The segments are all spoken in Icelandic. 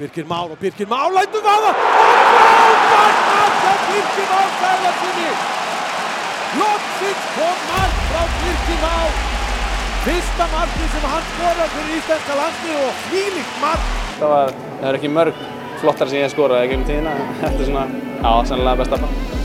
Birkir Már og Birkir Már lætur vaða og frábært mark frá Birkir Már Sælarssoni. Loksins kom mark frá Birkir Már. Fyrsta marki sem hann skorar fyrir íslenska landslið og hvílíkt mark. Það var, það er ekki mörg flottar sem ég skoraði ekki um tíðina. Þetta er svona, já, sannlega besta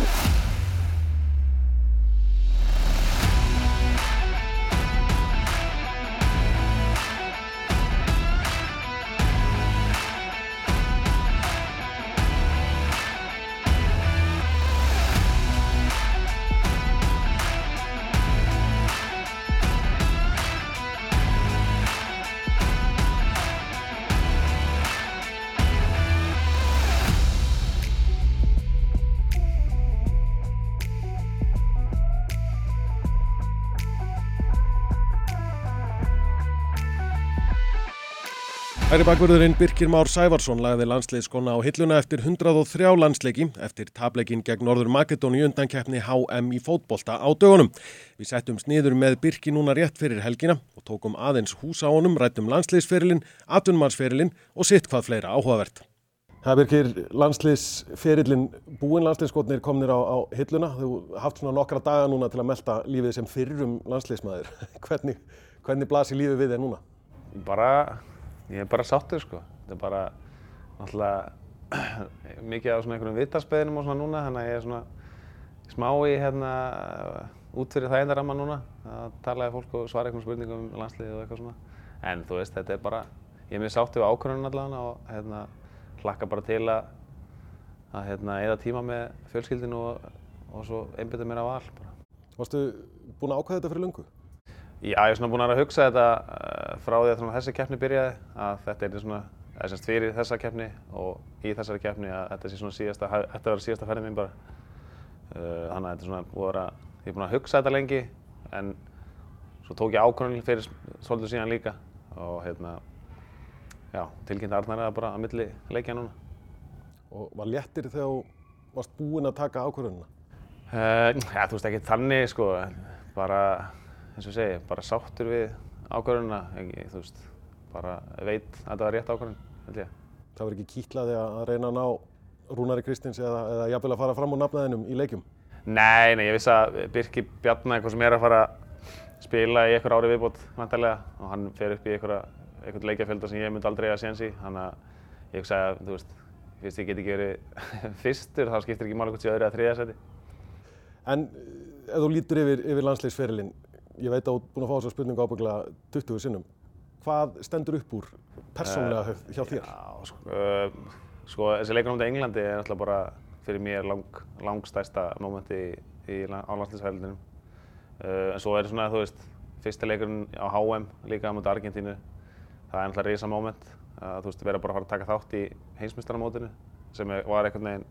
Hæri bakvörðurinn Birkir Már Sævarsson lagði landsliðskona á hilluna eftir 103 landsleiki eftir tapleikin gegn Norður Makedóni undankeppni HM í fótbolta á dögunum. Við settum sniður með Birki núna rétt fyrir helgina og tókum aðeins hús á honum, rættum landsliðsferilinn, atunmarsferilinn og sitt hvað fleira áhugavert. Það Birkir, landsliðsferilinn, búinn landsliðskotnir komnir á, á hilluna. Þú haft svona nokkra daga núna til að melda lífið sem fyrrum landsliðsmaður. hvernig, hvernig blasir lífið við þér núna? Bara, ég er bara sáttur sko. Þetta er bara, náttúrulega, mikið á svona einhverjum vitaspeðinum og svona núna, þannig að ég er svona smá í hérna, út fyrir það eina ramma núna. Það talaði fólk og svara einhverjum spurningum um landsliðið og eitthvað svona. En þú veist, þetta er bara, ég er mjög sáttur við ákvörðunum allavega og hérna, hlakka bara til að, að hérna, eða tíma með fjölskyldinu og, og svo einbytta mér á val bara. Varstu búinn að ákvæða þetta fyrir löngu? Já, ég er svona búinn að hugsa þetta uh, frá því að þessi keppni byrjaði að þetta er svona, það er semst fyrir þessa keppni og í þessari keppni að þetta sé svona síðasta, þetta verður síðasta ferðin mín bara. Uh, þannig að þetta er svona búið að vera, ég er búinn að hugsa þetta lengi en svo tók ég ákvörðun fyrir svolítið síðan líka og hérna, já, tilkynnti Arnar að bara að milli leikja núna. Og var léttir þegar þú varst búinn að taka ákvörðunina? Uh, ja, þú veist ekki þannig sko, bara eins og ég segi, bara sáttur við ákvörðunina, ekki, þú veist, bara veit að þetta var rétt ákvörðun, held ég. Það var ekki kýtlaði að reyna að ná Rúnari Kristins eða, eða jafnvel að fara fram úr nafnaðinum í leikjum? Nei, nei, ég vissi að Birki Bjarnar, eitthvað sem er að fara að spila í einhver ári viðbót, vantarlega, og hann fer upp í einhvern leikjafjölda sem ég myndi aldrei að séns í, þannig að ég hugsa að, þú veist, fyrst ég get ekki verið fyrstur, þá skiptir ekki máli hvort ég öðru að þriða seti. En ef þú lítur yfir, yfir landsleisferilinn, ég veit að þú ert búinn að fá þessa spurningu ábygglega 20 sinnum. Hvað stendur upp úr persónulega uh, hjá þér? Já, sko, uh, sko þessi leikur á mútið Englandi er náttúrulega bara fyrir mér lang, langstæsta mómenti í, í, á landsleisferillinum. Uh, en svo er svona, þú veist, fyrsta leikurinn á HM líka á mútið Argentínu. Það er náttúrulega risa móment að þú veist, vera bara að fara að taka þátt í heimsmyndstaramótinu sem var einhvern veginn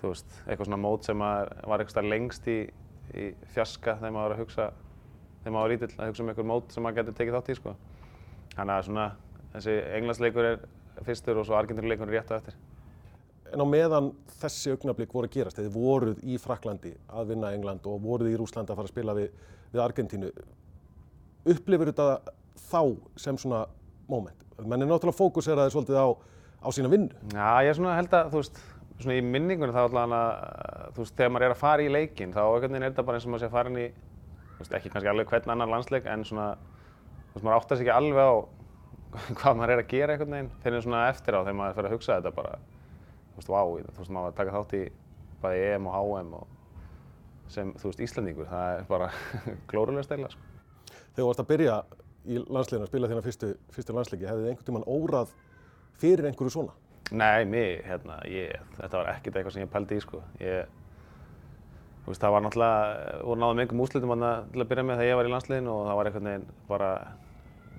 þú veist, eitthvað svona mót sem var eitthvað lengst í, í fjaska þegar maður var að hugsa, þegar maður var lítill að hugsa um einhver mót sem maður getur tekið þátt í sko. Þannig að svona, þessi englandsleikur er fyrstur og svo argentinleikur er rétt á eftir. En á meðan þessi augnablík voru að gerast, þið voruð í Fraklandi að vinna England og voruð í Rúsland að fara að spila við, við Argentínu, upplifur þetta þá sem svona móment? Menn er náttúrulega fókuseraði svolítið á, á sína vinnu. Já, ég er svona held að, þú veist, svona í minningunni þá allavega þú veist, þegar maður er að fara í leikinn þá veginn er þetta bara eins og maður sé að fara inn í þú veist, ekki kannski alveg hvern annan landsleik en svona, þú veist, maður áttar sér ekki alveg á hvað maður er að gera einhvern veginn fyrir svona eftir á þegar maður fyrir að hugsa þetta bara þú veist, vá, þú veist, maður taka þátt í bæði EM og HM og sem, þú veist, Íslandingur, það er bara glórulega stæla, sko. Þegar þú varst að byrja í landsleikinu að spila þína fyrstu, fyrstu landsleiki, hefði þið einhvern tíman órað fyrir einhverju svona? Nei, mig, hérna, ég, þetta var ekkert eitthvað sem ég pældi í, sko. Ég, þú veist, það var náttúrulega, voru náðum einhverjum úslitum þarna til að byrja með þegar ég var í landsliðinu og það var einhvern veginn bara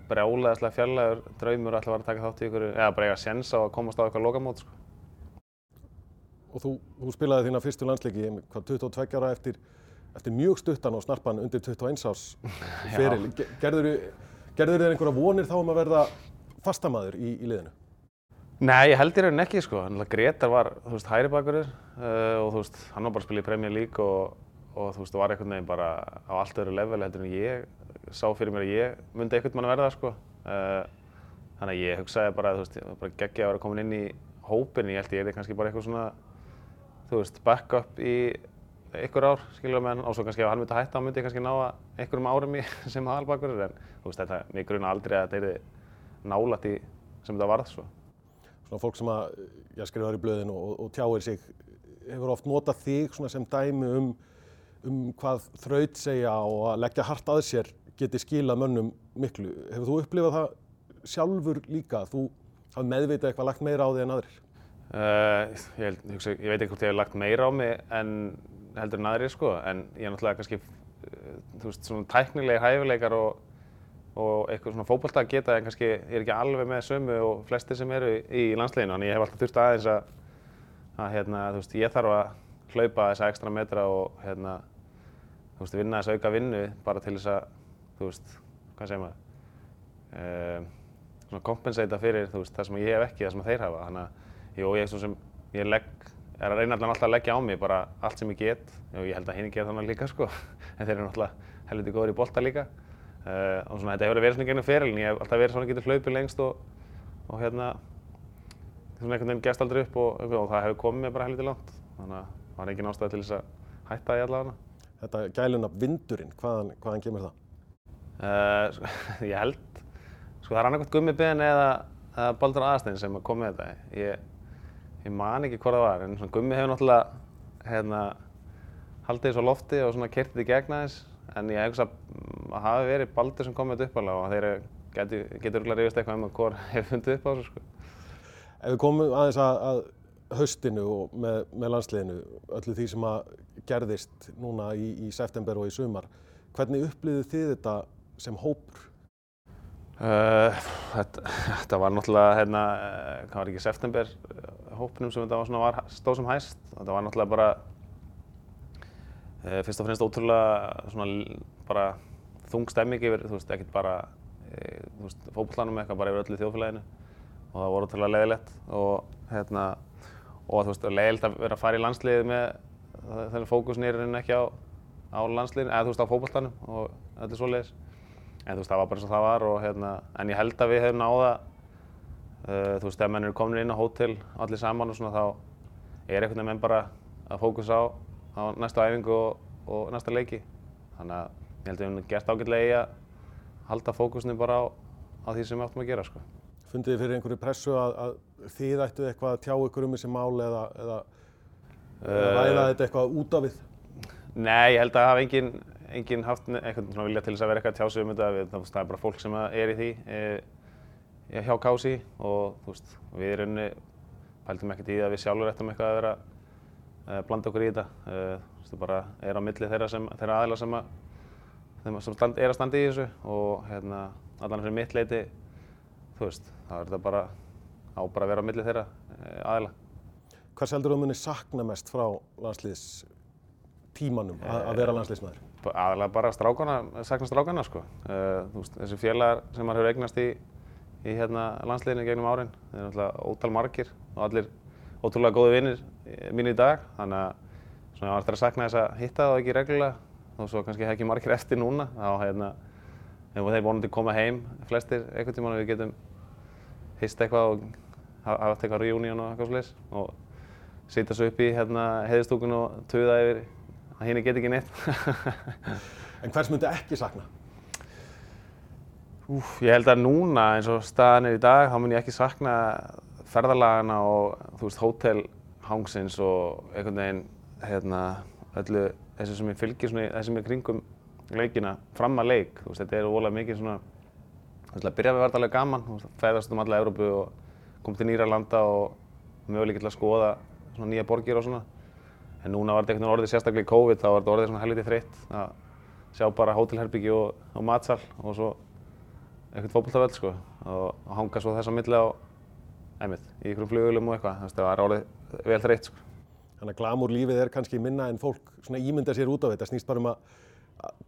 brjálæðislega fjarlægur draumur að alltaf var að taka þátt í ykkur, eða bara eiga séns á að komast á eitthvað lokamót, sko. Og þú, þú spilaði þína fyrstu landsleiki, hvað, 22 ára eftir, eftir mjög stuttan og snarpan undir 21 árs feril. Gerður þér einhverja vonir þá um að verða fastamæður í, í liðinu? Nei, ég held í rauninni ekki sko. Gretar var, þú veist, hæri bakurur uh, og þú veist, hann var bara að spila í Premier League og, og þú veist, var einhvern veginn bara á allt öðru level heldur en ég sá fyrir mér að ég myndi einhvern mann að verða sko. Uh, þannig að ég hugsaði bara, þú veist, bara geggja að vera komin inn í hópin, ég held ég er kannski bara eitthvað svona, þú veist, backup í ykkur ár, skilur meðan, og svo kannski ef hann myndi að hætta, þá myndi ég kannski ná að einhverjum árum í sem aðalbakur, en þú veist, þetta, mig gruna aldrei að þetta er nálat í sem þetta varð, svo. Svona fólk sem að, já, skrifar í blöðinu og, og tjáir sig, hefur oft notað þig sem dæmi um, um hvað þraut segja og að leggja hart að sér geti skilað mönnum miklu. Hefur þú upplifað það sjálfur líka, þú hafði meðvitað eitthvað lagt meira á því en aðrir? Uh, ég, hugsa, ég veit ekki hvort ég hef lagt meira á mig en heldur en aðrir sko, en ég er náttúrulega kannski, uh, þú veist, svona tæknilega hæfileikar og, og eitthvað svona fókbalta geta en kannski ég er ekki alveg með sömu og flestir sem eru í, landsleginu, en ég hef alltaf þurft aðeins að, að hérna, þú veist, ég þarf að hlaupa þessa ekstra metra og hérna, þú veist, vinna þessa auka vinnu bara til þess að, þú veist, hvað segir maður, uh, svona kompensata fyrir, þú veist, það sem ég hef ekki, það sem þeir hafa, þannig að Jú, ég, sem, ég legg, er að reyna alltaf að leggja á mig bara allt sem ég get. Og ég held að hinn gera þannig líka sko. En þeir eru náttúrulega helviti góður í bolta líka og svona þetta hefur verið svona gennum ferilin ég hef alltaf verið svona getur hlaupið lengst og, og hérna svona einhvern veginn gerst aldrei upp og, og það hefur komið mér bara helviti langt. Þannig að það var ekki nástæði til þess að hætta í allavega. Þetta gæluna vindurinn, hvaðan, hvaðan kemur það? Uh, ég held, sko það er annarkvæmt gummibein eða, eða Baldur Aðarstein sem kom með þetta. Ég, ég man ekki hvað það var, en svona Gummi hefur náttúrulega hérna, haldið þessu á lofti og svona kertið í gegna þess en ég hef að það hafi verið Baldur sem kom með þetta uppalega og þeir getur örgulega reyðist eitthvað um að hvað hefur fundið upp á þessu sko. Ef við komum aðeins að, að haustinu og með, með landsliðinu, öllu því sem að gerðist núna í, í september og í sumar, hvernig upplýðið þið þetta sem hópur? Uh, þetta, þetta var náttúrulega, hérna, hvað var ekki, september hópnum sem þetta var svona var stóð sem hæst. Þetta var náttúrulega bara uh, fyrst og fremst ótrúlega svona bara þung stemming yfir, þú veist, ekkert bara veist, fókballanum eitthvað bara yfir öllu þjóðfélaginu og það voru ótrúlega leiðilegt og hérna og þú veist, leiðilegt að vera að fara í landsliðið með þennan fókusin er ekki á, á landsliðinu, eða þú veist, á fókballanum og er svoleiðis. En þú veist, það var bara eins og það var og hérna, en ég held að við hefum náða Uh, þú veist, ef menn eru komin inn á hótel allir saman og svona þá er einhvern veginn bara að fókusa á, á næstu æfingu og, og næsta leiki. Þannig að ég held að við hefum gert ágætlega í að halda fókusinu bara á, á því sem við áttum að gera. Sko. Fundið þið fyrir einhverju pressu að, að þið ættu eitthvað að tjá ykkur um þessi mál eða, eða, eða ræða uh, þetta eitthvað út af við? Nei, ég held að hafa enginn engin haft eitthvað svona vilja til þess að vera eitthvað að tjá sig um þetta. Við, það er bara fólk sem er í því. E, hjá Kási og þú veist, við í rauninni pæltum ekkert í það að við sjálfur ættum eitthvað að vera að blanda okkur í þetta. Þú veist, það bara er á milli þeirra, sem, þeirra aðila sem, að, sem stand, er að standa í þessu og hérna, allan fyrir mitt leiti, þú veist, þá er þetta bara á bara að vera á milli þeirra aðila. Hvað seldur þú munið sakna mest frá landsliðs tímanum að, vera landsliðsmaður? Aðalega bara strákana, sakna strákana sko. Þú veist, þessi félagar sem maður hefur eignast í í hérna landsliðinu gegnum árin. Þeir eru náttúrulega ótal margir og allir ótrúlega góði vinnir mín í dag. Þannig að svona ég var eftir að sakna þess að hitta það ekki reglulega og svo kannski hef ekki margir eftir núna. Þá hérna, hefur þeir vonandi koma heim flestir einhvern tíma og við getum hist eitthvað og hafa eftir eitthvað reunion og eitthvað sliðis og sitja svo upp í hérna heiðistúkun og tuða yfir að hinn get ekki neitt. en hvers myndi ekki sakna? Úf, ég held að núna eins og staðan er í dag þá mun ég ekki sakna ferðalagana og þú veist hótelhangsins og einhvern veginn hérna öllu þessu sem ég fylgir svona þessu sem er kringum leikina fram að leik. Þú veist þetta er ólega mikið svona þú veist að byrja við að verða alveg gaman. Þú veist fæðast um alla Európu og koma til nýra landa og mögulega til að skoða svona nýja borgir og svona. En núna var þetta einhvern veginn orðið sérstaklega í COVID þá var þetta orðið svona helviti þreytt að sjá bara hótelherbyggi og, og matsal og svo eitthvað fókbaltavöld sko og hanga svo þess að milli á einmitt, í ykkurum flugulum og eitthvað, það er árið vel þreytt sko. Þannig að glamúr lífið er kannski minna en fólk ímynda sér út á þetta, snýst bara um að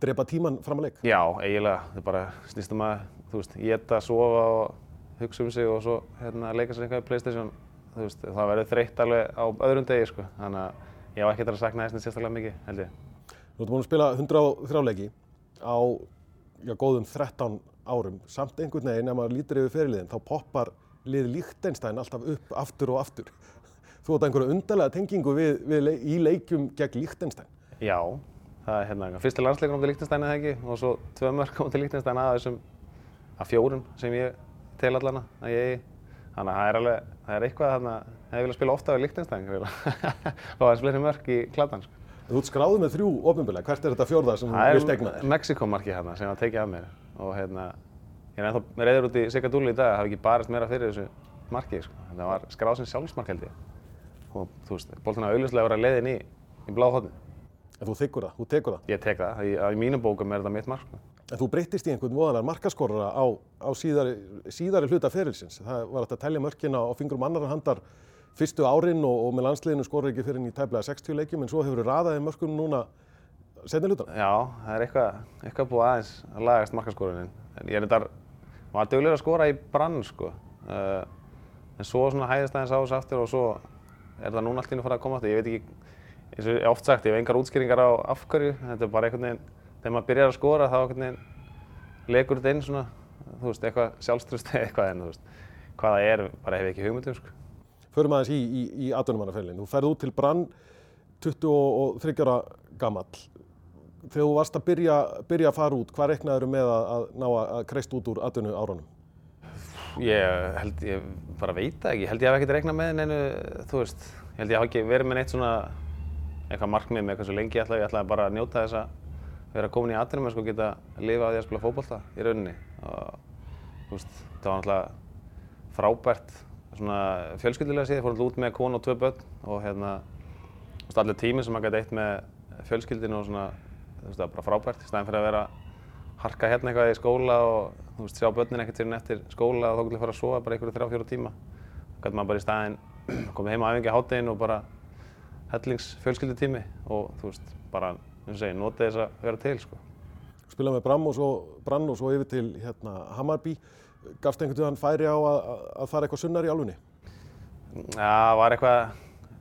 drepa tíman fram að leik? Já, eiginlega, það bara snýst um að, þú veist, geta, sofa og hugsa um sig og svo hérna leika sér eitthvað í Playstation, þú veist, það verður þreytt alveg á öðrum degi sko, þannig að ég á ekkert að sakna þess sérstaklega mikið, held ég. Þú ert búin að spila 103 leiki á já, góðum 13 árum, samt einhvern veginn ef maður lítur yfir fyrirliðin, þá poppar lið Líktenstein alltaf upp aftur og aftur. Þú átt einhverju undarlega tengingu við, við, í leikjum gegn Líktenstein. Já, það er hérna fyrsti landsleikur á móti Líktenstein eða ekki og svo tvö mörg á móti Líktenstein að þessum að fjórum sem ég tel allana að ég eigi. Þannig að það er alveg, það er eitthvað þarna, ég vil að spila ofta við Líktenstein og það er fleiri mörg í klatan. Sko. Þú ert skráðið með þrjú ofinbilla, hvert er þetta fjórða sem þú vilt egna Það þér? er Mexikomarki hérna sem var tekið af mér og hérna, ég er ennþá reyður út í Sigadúli í dag, það hafi ekki barist meira fyrir þessu marki, sko. Það var skráð sem sjálfsmark held ég. Og þú veist, boltin að auðvitað vera leiðin í, í bláhóttin. En þú þykkur það, þú tekur það. Ég tek það, í, í mínum bókum er þetta mitt mark, sko. En þú breyttist í einhvern voðalega markaskorara á, á síðari, síðari hluta ferilsins. Það var að telja mörkina á fingrum annar handar fyrstu árin og, og með landsliðinu skorur ekki fyrir í tæplega 60 leikjum en svo hefur raðaði mörkum núna setni hlutan. Já, það er eitthvað, eitthvað búið aðeins að lagast markaskorunin. En ég er þetta, var duglegur að skora í brann, sko. Uh, en svo svona hæðist aðeins á þessu aftur og svo er það núna allt í einu farið að koma aftur. Ég veit ekki, eins og oft sagt, ég hef engar útskýringar á afhverju. Þetta er bara einhvern veginn, þegar maður byrjar að skora þá einhvern veginn legur þetta inn svona, þú veist, eitthvað sjálfströst eða eitthvað en þú veist, hvað það er, bara hef ég ekki hugmyndum, sko. Förum aðeins í, í, í atvinnumannaferlin. Þú ferð út til Brann 23 ára gamall. Þegar þú varst að byrja, byrja að fara út, hvað reknaður með að, að ná að kreist út úr atvinnu árunum? Ég held, ég bara veit það ekki, ég held ég hafi ekkert reiknað með neinu, þú veist, ég held ég hafi ekki verið með neitt svona eitthvað markmið með eitthvað svo lengi, ég ætlaði, ég ætlaði bara að njóta þess að vera komin í atvinnum og geta lifa á því að spila fótbolta í rauninni. Og þú veist, það var náttúrulega frábært svona fjölskyldulega síðan, ég fór alltaf út með konu og tvö börn og hérna, þú veist, allir tíminn sem maður gæti eitt með fjölskyldinu og svona, þú veist, það var bara frábært. Í staðin fyrir að vera harka hérna eitthvað í skóla og þú veist, sjá börnin ekkert fyrir eftir skóla og þá getur fara að sofa bara einhverju þrjá, fjóra tíma. Þá gæti maður bara í staðinn komið heim á æfingi á háttegin og bara hellings fjölskyldutími og þú veist, bara, eins og segi, notið þess að vera til, sko. Spila með Brann og svo, Brann og svo yfir til hérna, Hammarby. Gafst einhvern veginn færi á að, að- að fara eitthvað sunnar í álfunni? Já, það var eitthvað,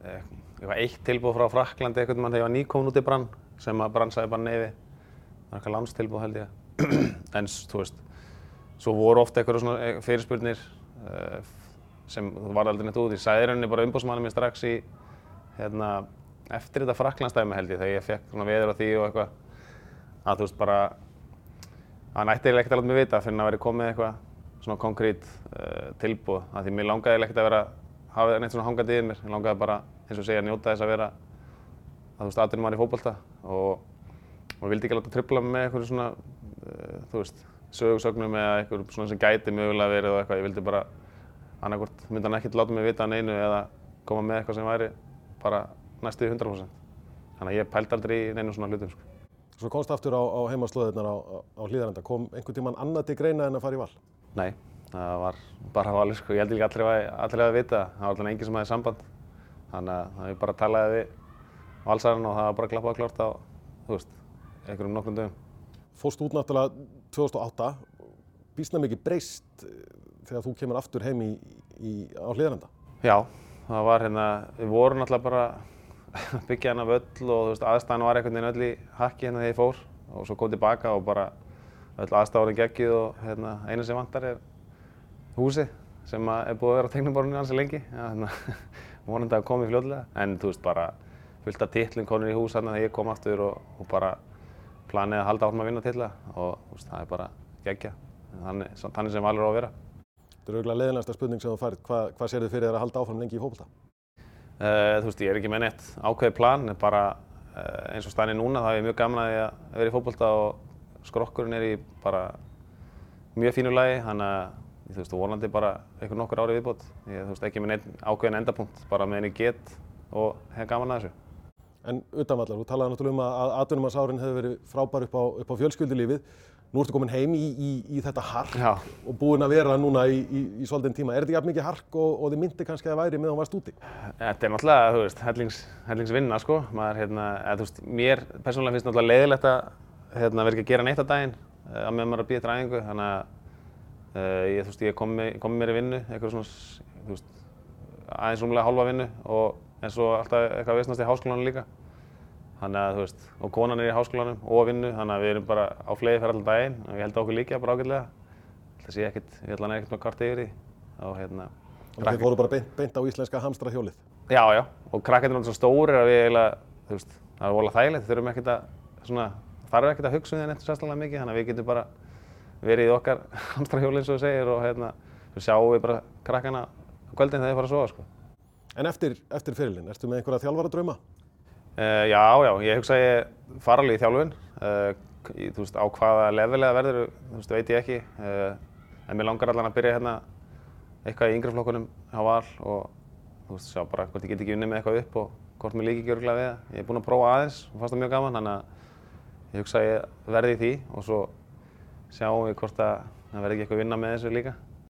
eh, eitthvað eitt tilbúð frá Fraklandi einhvern mann þegar ég var nýkomin út í Brann sem að Brann sagði bara neyfi. Það var eitthvað landstilbúð held ég. en þú veist, svo voru ofta eitthvað eh, fyrirspurnir uh, sem var aldrei neitt út. Ég sagði í rauninni bara umbóðsmannum mér strax í, hérna, eftir þetta Fraklandsdæmi held ég þegar ég fekk svona veður á því og eitthvað að þú veist bara, hann ætti eiginlega ekkert láta mig vita fyrir að vera komið eitthvað svona konkrét uh, tilbúð. Af því mér langaði ekkert að vera hafa neitt svona hangandi yfir mér. Ég langaði bara, eins og segja, að njóta þess að vera að þú veist, atvinnum maður í fótbolta og, og vildi ekki láta mig með eitthvað svona, uh, þú veist, sögursögnum eða eitthvað svona sem gæti mögulega verið og eitthvað. Ég vildi bara, annarkvort myndi hann ekkert láta mig vita að neinu eða koma með eitthvað sem væri bara næstu í 100%. Þannig að ég pældi aldrei í neinu svona hlutum, sko. Svo komst aftur á, á heimaslóðirnar á, á, á hlýðarenda. Kom einhvern tíman annað til greina en að fara í val? Nei, það var bara valið, sko. Ég held ekki allir allir að vita það. Það var alltaf enginn sem hafði samband. Þannig að ég bara talaði við valsarinn og það var bara klappað og klárt á, þú veist, einhverjum nokkrum dögum. Fórst út náttúrulega 2008. Býsna mikið breyst eh, þegar þú kemur aftur heim í, í, á hlýðarenda. Já, það var hérna, við vorum alltaf bara að byggja hérna völl og veist, aðstæðan var einhvern veginn öll í hakki hérna þegar ég fór og svo kom tilbaka og bara öll aðstæðan geggið og hérna, eina sem vantar er húsið sem er búið að vera á teiknuborðinu hansi lengi. Já, hérna, að komi fljóðlega. En þú veist, bara fullt af titlum konur í hús hérna þegar ég kom aftur og, og bara planið að halda áfram að vinna titla og þú veist, það er bara geggja. Þannig, þannig sem valur á að vera. Þetta er auðvitað leiðinlegasta spurning sem þú færð. Hva, hvað sér þið fyrir þér að halda áfram lengi í fókbalta? Uh, þú veist, ég er ekki með neitt ákveðið plan, en bara uh, eins og staðinni núna þá er ég mjög gaman að ég að vera í fótbolta og skrokkurinn er í bara mjög fínu lagi, þannig að þú veist, vonandi bara einhver nokkur ári viðbót. Ég þú veist, ekki með neitt ákveðin endapunkt, bara með henni get og hef gaman að þessu. En utanvallar, þú talaði náttúrulega um að atvinnumarsárin hefði verið frábær upp á, upp á fjölskyldulífið. Nú ertu komin heim í, í, í þetta hark Já. og búinn að vera núna í, í, í svolítinn tíma. Er þetta jafn mikið hark og, og þið myndi kannski að væri meðan þú varst úti? Þetta er náttúrulega, þú veist, hellings, hellingsvinna, sko. Maður, hérna, þú veist, mér persónulega finnst náttúrulega leiðilegt að hérna, vera ekki að gera neitt að daginn, að meðan maður er að býja eftir æfingu, þannig að uh, ég, veist, ég kom, kom mér í vinnu, eitthvað svona, aðeins rúmlega hálfa vinnu og en svo alltaf eitthvað veistnast í háskólanum líka. Þannig að, þú veist, og konan er í háskólanum og að vinnu, þannig að við erum bara á fleiði fyrir allan daginn og ég held að okkur líka bara ágætlega. það sé ekkert, ég ætla hann ekkert með kart yfir því. Og hérna, að þið fóru bara beint, beint á íslenska hamstra hjólið. já, já, og krakkarnir er náttúrulega svo stórir að við eiginlega, þú veist, það er volað þægilegt, þurfum ekkert að, svona, þarf ekkert að hugsa um því neitt sérstaklega mikið, þannig að við getum bara verið í okkar hamstrahjóli eins og þú segir og hérna, svo sjáum við bara krakkana kvöldin þegar þeir fara að sofa, sko. En eftir, eftir fyrirlin, ertu með einhverja þjálfara drauma? Uh, já, já, ég hugsa að ég fara alveg í þjálfun, uh, í, þú veist, á hvaða levelega verður, þú veist, veit ég ekki, uh, en mér langar allan að byrja hérna eitthvað í yngri flokkunum á val og þú veist, sjá bara hvort ég get ekki unnið með eitthvað upp og hvort mér líki ekki örgulega við það. Ég er búinn að prófa aðeins og fannst það mjög gaman, þannig að ég hugsa að ég verði í því og svo sjáum við hvort að það verði ekki eitthvað vinna með þessu líka.